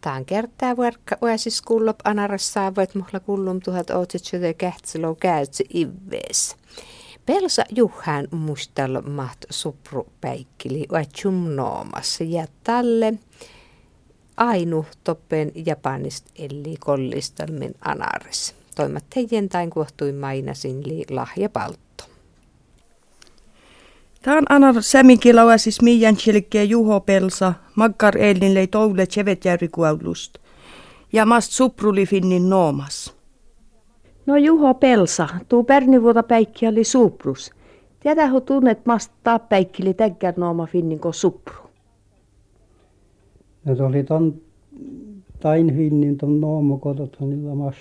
Taan kertaa verkka uesis kullop anarassa voit muhla kullum tuhat otsitsöde kähtselo käytsi ivees. Pelsa juhään mustal maht supru päikkili ja talle ainu toppen japanist eli kollistalmin anaris. Toimat teidän tain kuohtui mainasin li lahjapaltto. Tämä anar sämikilaua siis miian Juho Pelsa, makkar eilin lei toule chevetjärikuaulust. Ja mast supruli finnin noomas. No Juho Pelsa, tuu pärnivuota päikki oli suprus. Tiedä hu tunnet mast taappäikkili täkkär nooma finnin ko supru. No se oli ton tain finnin ton noomokotot on mas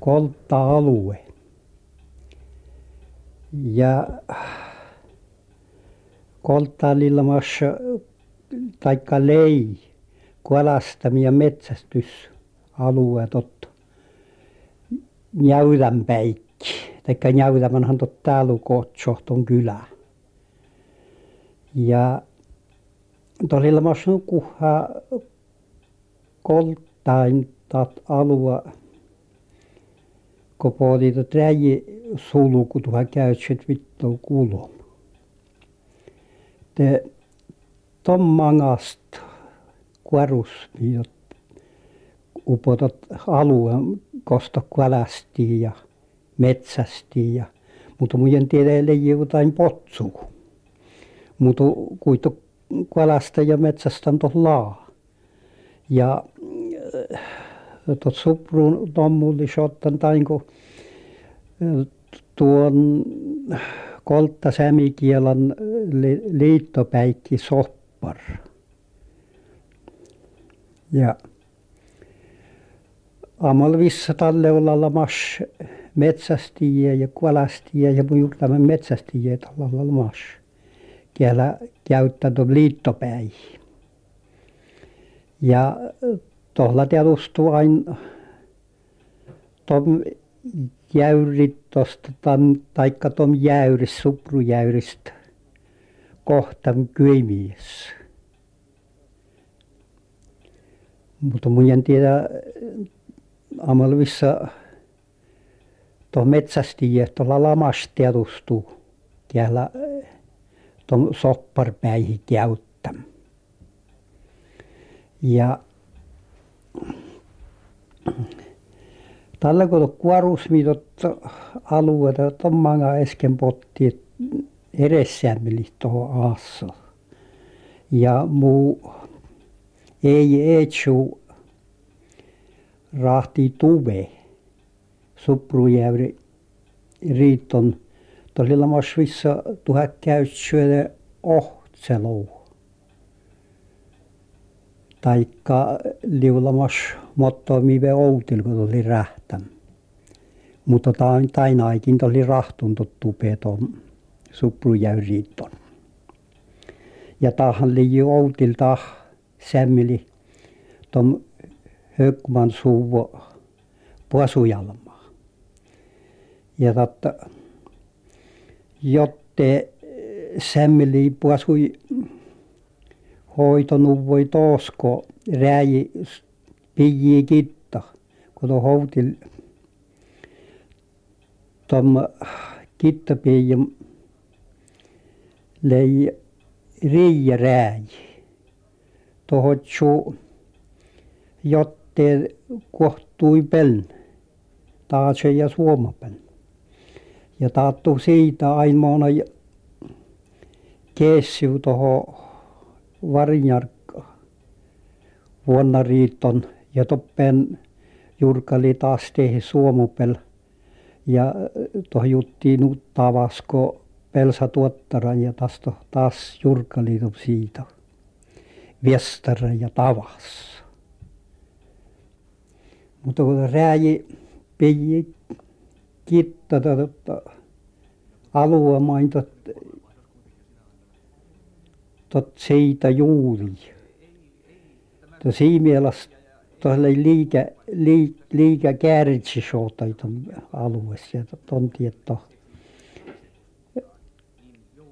koltta alue. Ja kolttaalilmassa taikka lei kalastamia metsästysalue totta Njäydänpäikki taikka Njäytämänhän tot täällä Kotsohton kylä. Ja tuolla ilmassa kuhaa kolttain tat alue kun puoli tot räji sulku tuohon käytset vittu kulum te tommangast kuorusmiot upotat alueen kosta kalastiin ja metsästiin ja mutta muiden tiedä jotain potsuu mutta kuitu kalasta ja metsästä laa. Ja tuot supruun tommullis ottan tainko tuon koltta sämikielan liittopäikki soppar. Ja aamulla vissa talleolalla mas metsästiä ja kalastia ja mujuttamme metsästiä tallalla mas siellä käyttänyt liittopäihin. Ja tuolla tietysti aina tuon jäyrit tuosta taikka tuon jäyris suprujäyristä kohta kylmiessä mutta muiden tiedä Amalvissa tuon metsästiä tuolla lamassa tietysti täällä tuon sopparpäihin käyttämä ja tällä kun kuorusmitot alueita tuommoinen äsken potti edessämme tuohon aassa. Ja muu ei etsu rahti tuve suprujäyri riitton tuolla masvissa tuhat käytsyödä ohtselou. Taikka liulamas mottomive outil kun oli rähtän mutta tain tain aikin oli rahtunut tupee tuon suprujäyriitton ja tahan liji outil tah sämmili tuon Högman suvo Pasujalmaa ja totta jotte sämmili pasui hoitanut voi toosko rääji pijii kitta kun tuo houtil tuon kittapiian lei riiä rääji. Tohotsu jotte kohtui peln taase ja suomapen ja taattu siitä ainoana keessiu tuohon Varnjarkka vuonnariitton ja toppen jurkali taas tehi suomupel ja tuohon juttiin nuttavasko pelsa tuottaran ja taas taas jurkali siitä. Viestara ja tavas. Mutta kun rääji piji kitta totta aluemain tot tot siitä juuri. Siinä mielessä tuolla liika liika kääritsi tuon alueessa ja tuon tieto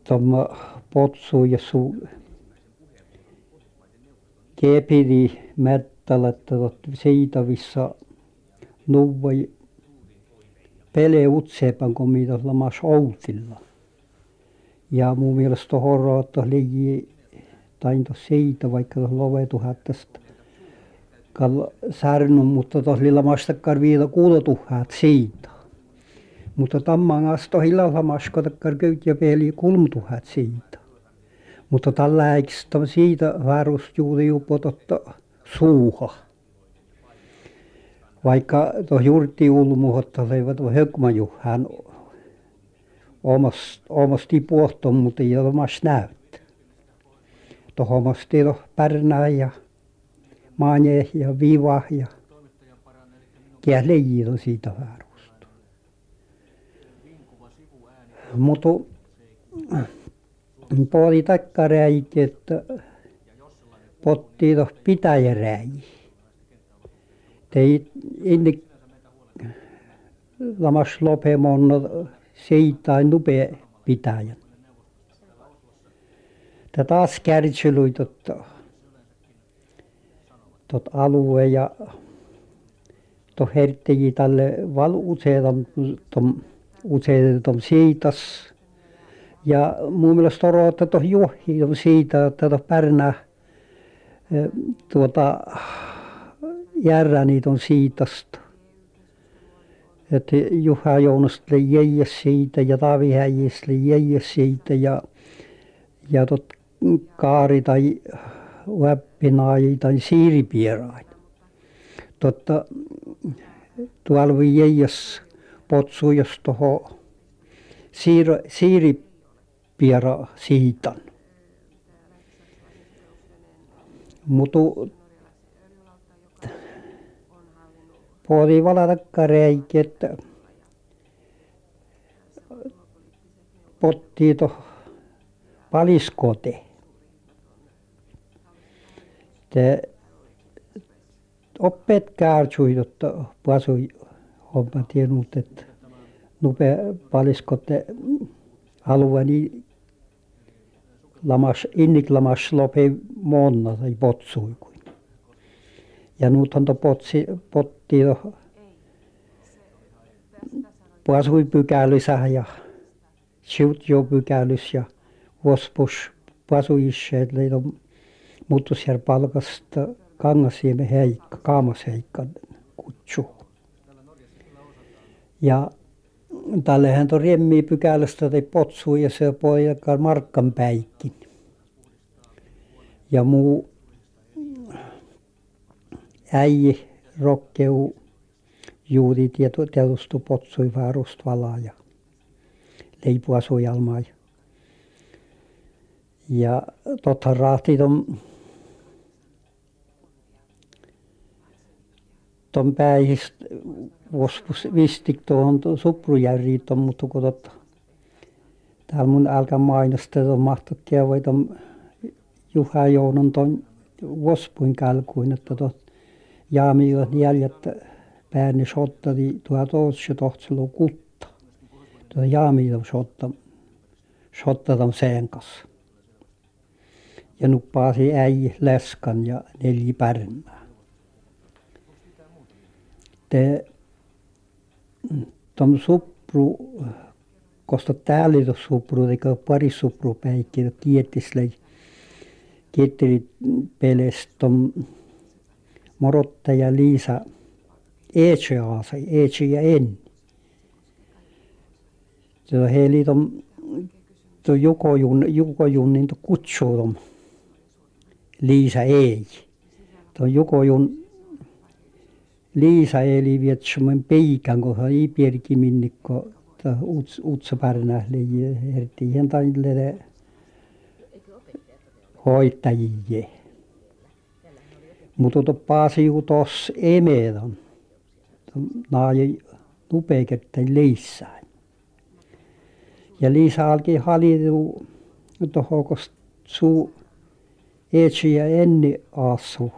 tuon potsuun ja kepiri mättälättä siitavissa nuvoi pele utsepan kun mitä lamas outilla. Ja mun mielestä tuohon rootto ligi tainto siitä vaikka tuossa lovetuhattasta kal särnun, mutta tuossa lilla mastakkar viida kuulotuhat siitä. Mutta tamman asto hillalla maskotakkar köytiä peli kulmtuhat siitä. Mutta tällä äikistä siitä varusjuuri jupototta suuha. Vaikka tuo jurtti ulmuhotta leivat hökman juhään omast, omasti puhton, mutta ei ole mas näyt. Tuohon omasti pärnää ja maanje ja viva ja kielejillä siitä varusta. Mutta puoli takkaräikki, että potti tuossa pitäjäräji. Tei inni lamas lopemon seitain nupe pitäjän. Tämä taas kärtselui tot alue ja to herttegi tälle val useedam tom useedam siitas ja mun mielestä toro, että tuossa juohi on siitä, että tuossa Pärnä tuota järä niitä on siitasta. Että Juha Jounasta jäi siitä ja Taavi Häijistä jäi siitä ja, ja tot Kaari tai Väppinaaji tai Siiripierain. Totta tuolla voi jäijäs potsu, jos tuohon Siiri, piera siitan. Mutu puoli valata reikki, että potti to paliskote. Te oppeet käärsui, jotta pasui homma tiennyt, että nupe paliskote alueeni lamas, innik lamas lope monna tai potsui. Ja nythän to potsi, potti jo pasui pykälysä ja siut jo pykälys ja vospus pasui muuttusjär palkasta Kangasniemen Heikka, Kaamasheikka kutsu. Ja tällehän tuon riemmi pykälästä tai potsu ja se poika Markkan päikkin. Ja muu äiji rokkeu juuri tieto tietysti potsui varust valaa ja leipua sujalmaa. Ja, ja totta rahti ton, ton päihistä vospus vistik tuohon Suprujärviin tuon, mutta kun täällä mun älkä mainostaa tuon mahtokia voi tuon Juha Jounon tuon vospuin kälkuin, että tuot jaamivat jäljet päänne sottadi tuhat ootsi tohtselu kutta. Tuo jaamivat sotta, sottatam seenkas. Ja nuppaasi äi läskan ja neljä pärmää. Te tom supru kosta täällä supru eikä pari supru päikki kiettisle kietteli peles tom Morotta ja Liisa Eetseaasa, Eetse ja Enni. Se he oli tom to Jukojun, Jukojunnin to kutsuu tom Liisa ei. To Jukojun Liisa eli viet semmoinen peikän, kun hän ei pierki minnikko Utsapärnä leiji herti ihan taille hoitajie. Mutta to paasiu tos emedan. Naaji nupeketten liissään. Ja Liisa alki halitu tuohon, kun suu etsi ja enni asu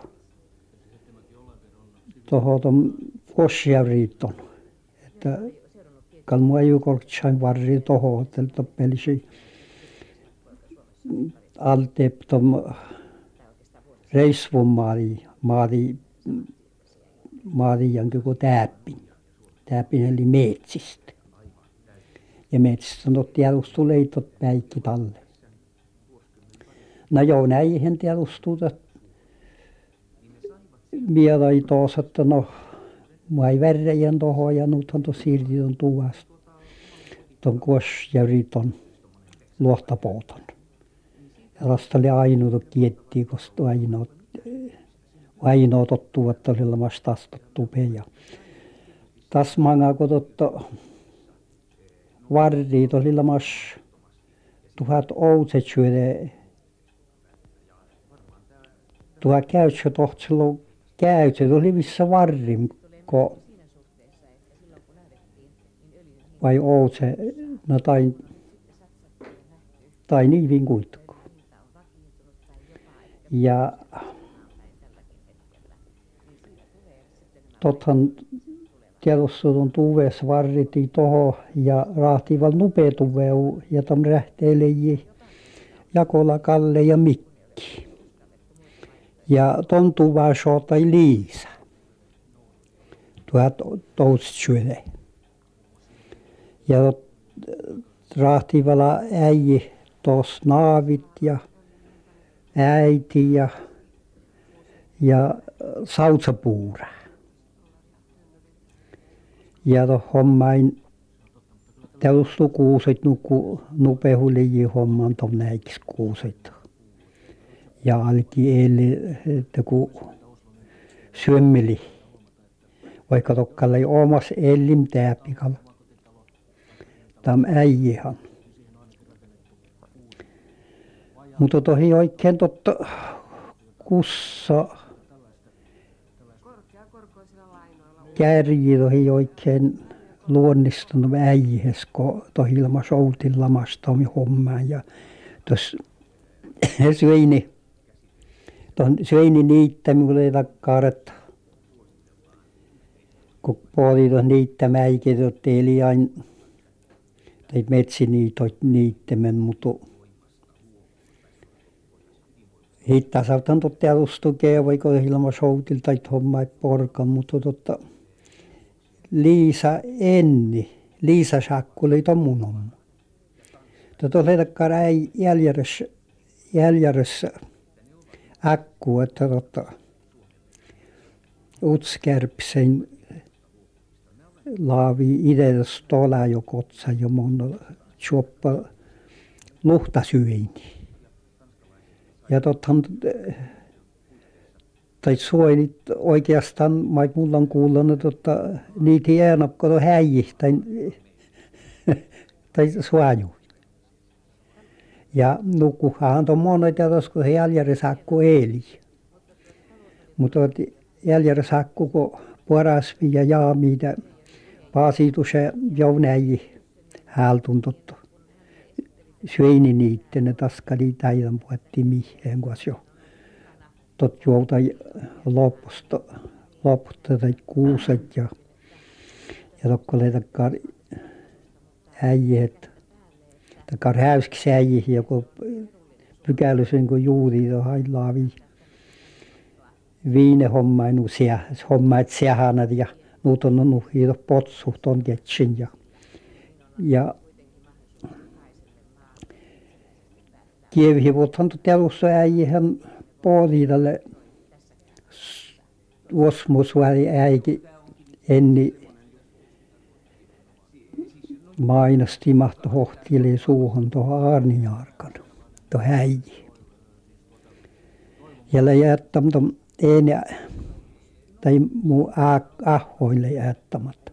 tuohon tuon Kossijärviitton. Että kalmua ei sain varri tuohon, että toppelisi alte tuon reisvun maali, maali, maali joku täppin. Täppin eli metsistä. Ja metsistä on tiedustuu leitot päikki talle. No joo, näihin tiedustuu, että mielai tuossa, että no, mä ei värrejen tuohon ja nythän tuossa siirti tuon tuvasta. Tuon kuosjäri tuon luohtapooton. Ja tuosta oli ainoa kietti, koska ainoa, ainoa tottuvat oli lamassa taas tottuu ja Taas manga kun totta varriit oli lamas tuhat outset syöde tuhat käytsö tohtselu käytsö oli missä varrim ko vai outse no tai tai niin kuitenkin ja tottahan tiedostetun tuves varriti toho ja rahtival nupetuveu ja tam rähteeleji Jakola Kalle ja Mikki. Ja tuva sotai Liisa. Tuhat toutsyöle. Ja rahtivala äiji tos naavit ja äiti ja, ja sautsapuura ja to hommain teostu kuuset nuku nupehuliji homman tom näiks kuuset ja alki eli että syömmeli vaikka tokkalla ei omas ellim tääpikalla tam äijihan mutta tohi oikein totta kussa kärji tohi oikein luonnistunut äijihes kun tohi ilma soutin lamasta hommaan ja tuossa Sveini tuon Sveini niittäminen kun ei että kun puoli tuossa niittämäikin eli aina tai metsiniitoit niittämän mutta hittaa saattaa totta alustukea vaikka ilma soutil tai homma porkan mutta totta Liisa Enni, Liisa Sakku oli mun omma. Tuota leidakkaan äi jäljärössä, tota, utskärpsen laavi ideas tola jo kotsa jo mun choppa luhtasyini. Ja tottahan tai suoinit oikeastaan, mä mulla on kuullut, että niitä jäänokko to häijih tai, tai suoju. Ja nukkuhan on monet ja tosko jäljärä sakku eeli. Mutta jäljärä sakku, kun porasvi ja jaamiita paasituse jounäji häältuntottu. Syöini niitten taskali täidän puhutti miheen, kun jo tot juolta lopusta loppusta tai kuuset ja ja tokkoleita kar äijät takar häyskis äijih joku pykälysen kun juuri to hailaavi viine hommainu sia hommait siahanat ja nuut on nuhii to potsu ton ketsin ja ja kievihivuthan telussa äijihän puoliitalle Osmus vai äiti Enni mainosti mahto hohtili suuhun tuohon to häiji. Ja jättäm tom ene tai muu ahoille jättämättä.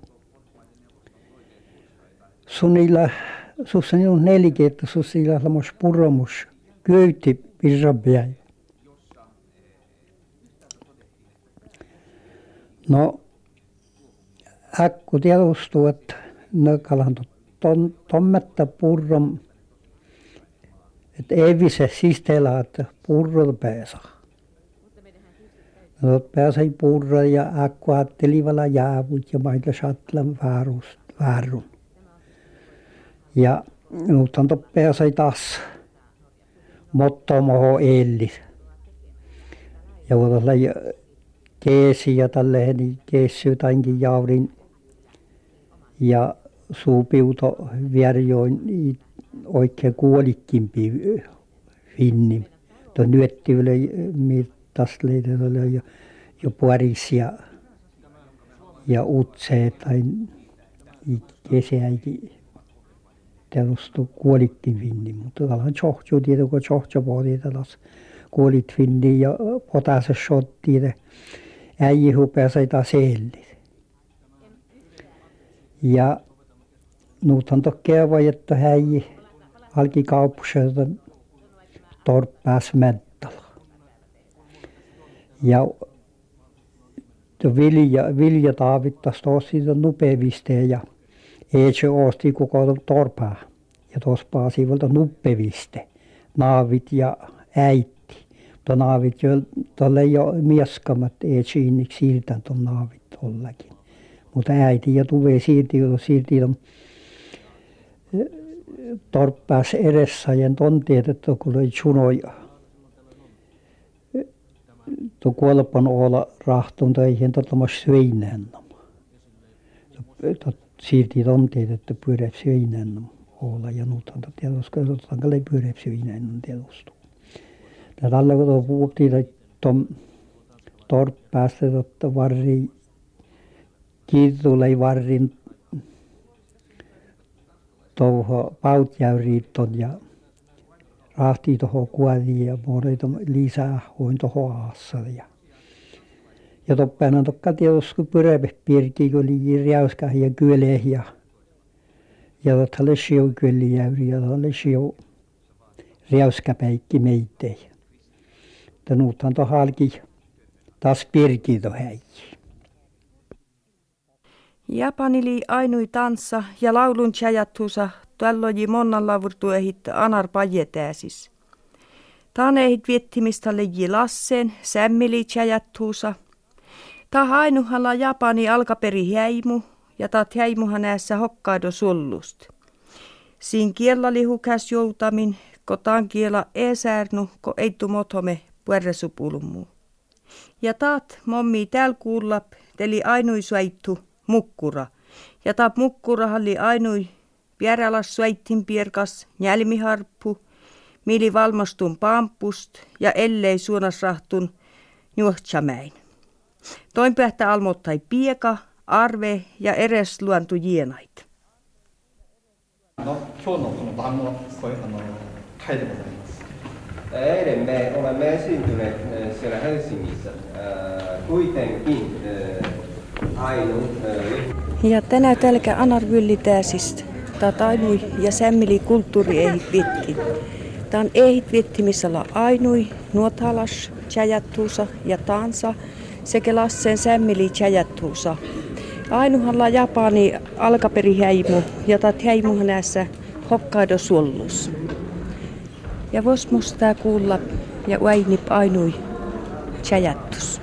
Sunilla sussani on nelikettä susilla lamos purromus kyyti pirrabiai. No äkku tiedostuu, että nökalan ton, tommetta purron, että ei se sisteellä, että purrol pääsä. No pääsä purra ja äkku ajattelivala jaavut ja maita satlan vaarun. Ja nythän to pääsä taas mottomoho ellis. ja olla keesi ja tälle niin keessy tämänkin jaurin ja suupiuto vierjoin oikein kuolikkimpi finni. Tuo nyötti yle mittasleit jo, puoris ja, ja utseet tai kesäikin telustu kuolikkin finni, mutta tällainen tjohtju tietä, kun tjohtju pohti tällaisen kuolit finni ja potase shotti, äijä hupeassa taas sellit. Ja nuuthan että häi alki kauppuksesta torppaas menttala. Ja vilja, vilja taavittas tuossa siitä nupevisteen ja ei se osti koko torpaa. Ja tuossa paasivolta nuppeviste, naavit ja äitti. Mutta naavit jo tuolle jo mieskamat ei siiniksi siltä tuon naavit tollakin. Mutta äiti ja tuve silti, silti on torppaas edessä ja tonteet, että kun oli sunoi tuo kuolpan olla rahtun tai ihan tottamas syinään. Silti tonteet, että pyörät syinään olla ja nuuthan tietysti, kalle pyörät syinään tietysti. Tällä kun puhuttiin, että torppaasta, että varri kiitulei varrin tuohon Pautjärviitton ja rahti tuohon kuoriin ja muodoita lisää kuin tuohon aassalla. Ja, ja toppana tokka tietysti pirki, kun oli räyskä ja kyöle ja ja tuota lesio kyöli jäyri ja lesio räyskäpäikki meittei. Että nuuthan tuo halki taas pirki tuo häijä. Japanili ainui tanssa ja laulun tjajattuusa tuolloji monnan lavurtuehit anar pajetääsis. Taanehit viettimistä leji lasseen, sämmili tjajattuusa. Ta ainuhalla Japani alkaperi häimu ja ta häimuhan näissä hokkaido sullust. Siin kielali hukas joutamin, ko taan kiela esärnu, ko eittu mothome puerresupulmu. Ja taat mommi tääl kuullap, teli ainui suaittu, mukkura. Ja tap mukkura halli ainui vieralas suittin pierkas njälmiharppu, mili valmastun pampust ja ellei suunasrahtun juohtsamäin. Toin pähtä almottai pieka, arve ja eres luontu jienait. No, 今日のこの番の声あの回でございます。Eilen me olemme esiintyneet siellä Helsingissä. Kuitenkin ja tänä tälkä anar vyllitääsistä. Tämä ainui ja sämmili kulttuuri ei vitki. Tämä on ei vitki, missä olla ainui, nuotalas, tjäjättuusa ja taansa sekä lassen sämmili tjäjättuusa. Ainuhalla Japani alkaperihäimu ja tat häimuhan näissä Hokkaido suollus. Ja vos musta kuulla ja uainip ainui tjäjättus.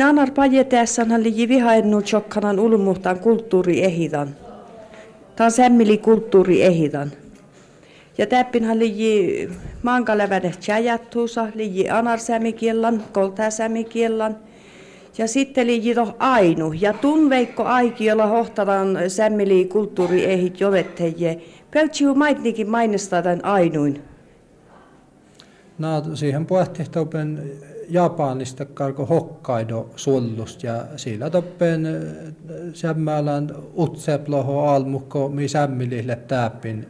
No teihin anar pajeteessan oli vihaennu chokkanan ulmuhtaan kulttuuriehitan. Tämä on kulttuuriehitan. Ja täppinhän liji maankalävänet chajattuusa, liji anarsämikiellan, koltasämikiellan. Ja sitten liji toh ainu. Ja tunveikko aiki, jolla hohtadan sämmili kulttuuriehit jovetteje. Pöytsiu maitnikin mainostaa tämän ainuin. No, siihen puheenjohtajan Japanista karko Hokkaido sullust ja sillä toppen sämmälän utseploho almukko mi sämmilille täppin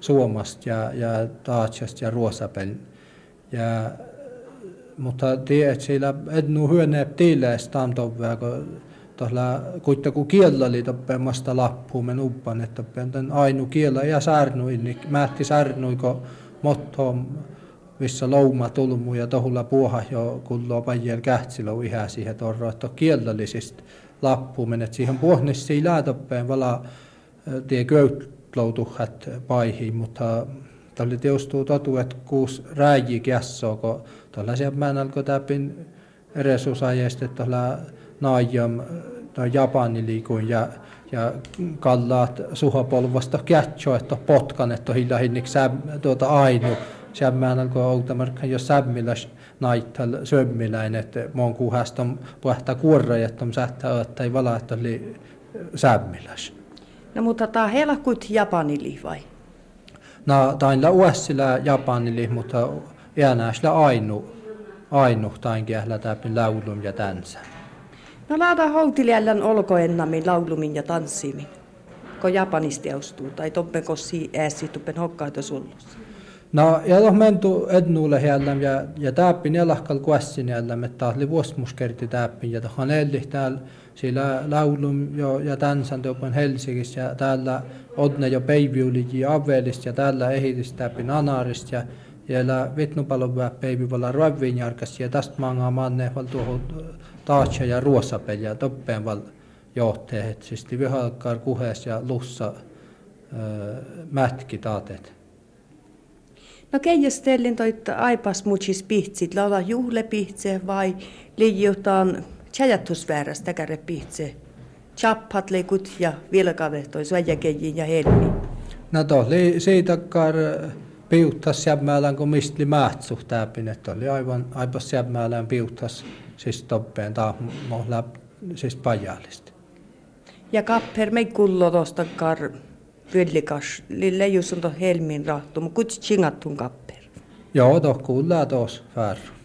Suomasta ja, ja Taatsasta ja Ruosapel. Ja, mutta tiedät, sillä ednu hyöne tiilees tamtovää, kun tuolla kuitenkin kiellä oli toppemasta lappuun men uppan, että tämän ainu kiellä ja särnui, niin määtti särnui, kun mottoon missä louma tulmu ja tohulla puoha jo kullo pajel kähtsilö ihan siihen torro, että kielellisistä lappu menet siihen puohnissa läätoppeen vala tie köytloutuhat paihin, mutta tällä teostuu totu, että kuusi rääji kässoo, kun tuollaisia mä alkoi täpin resursajesta, että tuolla naajam tai Japani liikuin ja ja kallaat suhapolvasta kätsö, että potkan, että hillahinnik tuota ainu Sämmään alkoi outamarkka jo sämmiläs naittal sömmiläin, että mon kuhasta on puhta kuorra, että on sähtää, että ei vala, että oli sämmiläs. No mutta tämä helkut japanili vai? No tainla uessillä japanili, mutta äänäsillä ainu, ainu tain kielä täpin laulun ja tänsä. No laata houtiliällän olkoennamin laulumin ja tanssimin, kun japanista jaustuu, tai toppen si ääsi tuppen hokkaita sullussa. No, ja toh mentu ednuule jällem ja, ja täppin jalahkal kuessin jällem, että oli vuosmuskerti täppin ja tohan elli täällä sillä laulum jo ja tänsan tuopan Helsingissä ja täällä odne jo peiviuliji avelista ja täällä ehitis täppin anarista ja siellä vitnupalon peivi vala ruovin jarkas ja tästä manga manne val tuohon taatsa ja ruosapel ja toppeen val johteet, siis vihalkar kuhes ja lussa öö, mätki taatet. No keijästellin toitta aipas muutsis pihtsit, laula juhlepihtse vai liijutaan tjäjättusväärästä täkäre pihtse. Chappat leikut ja vilkave toi suojakejin ja helmi. No tohli siitä kar piuttas jämmäälän kun mistli mähtsuh täpin, että oli aivan aipas jämmäälän piuttas siis toppeen taa mohla siis pajallista. Ja kapper mei kullo tosta kar Vyllikas, lille just on helmin rahtu, mutta kutsi chingattun kapper. Joo, toh kuulee tos färru.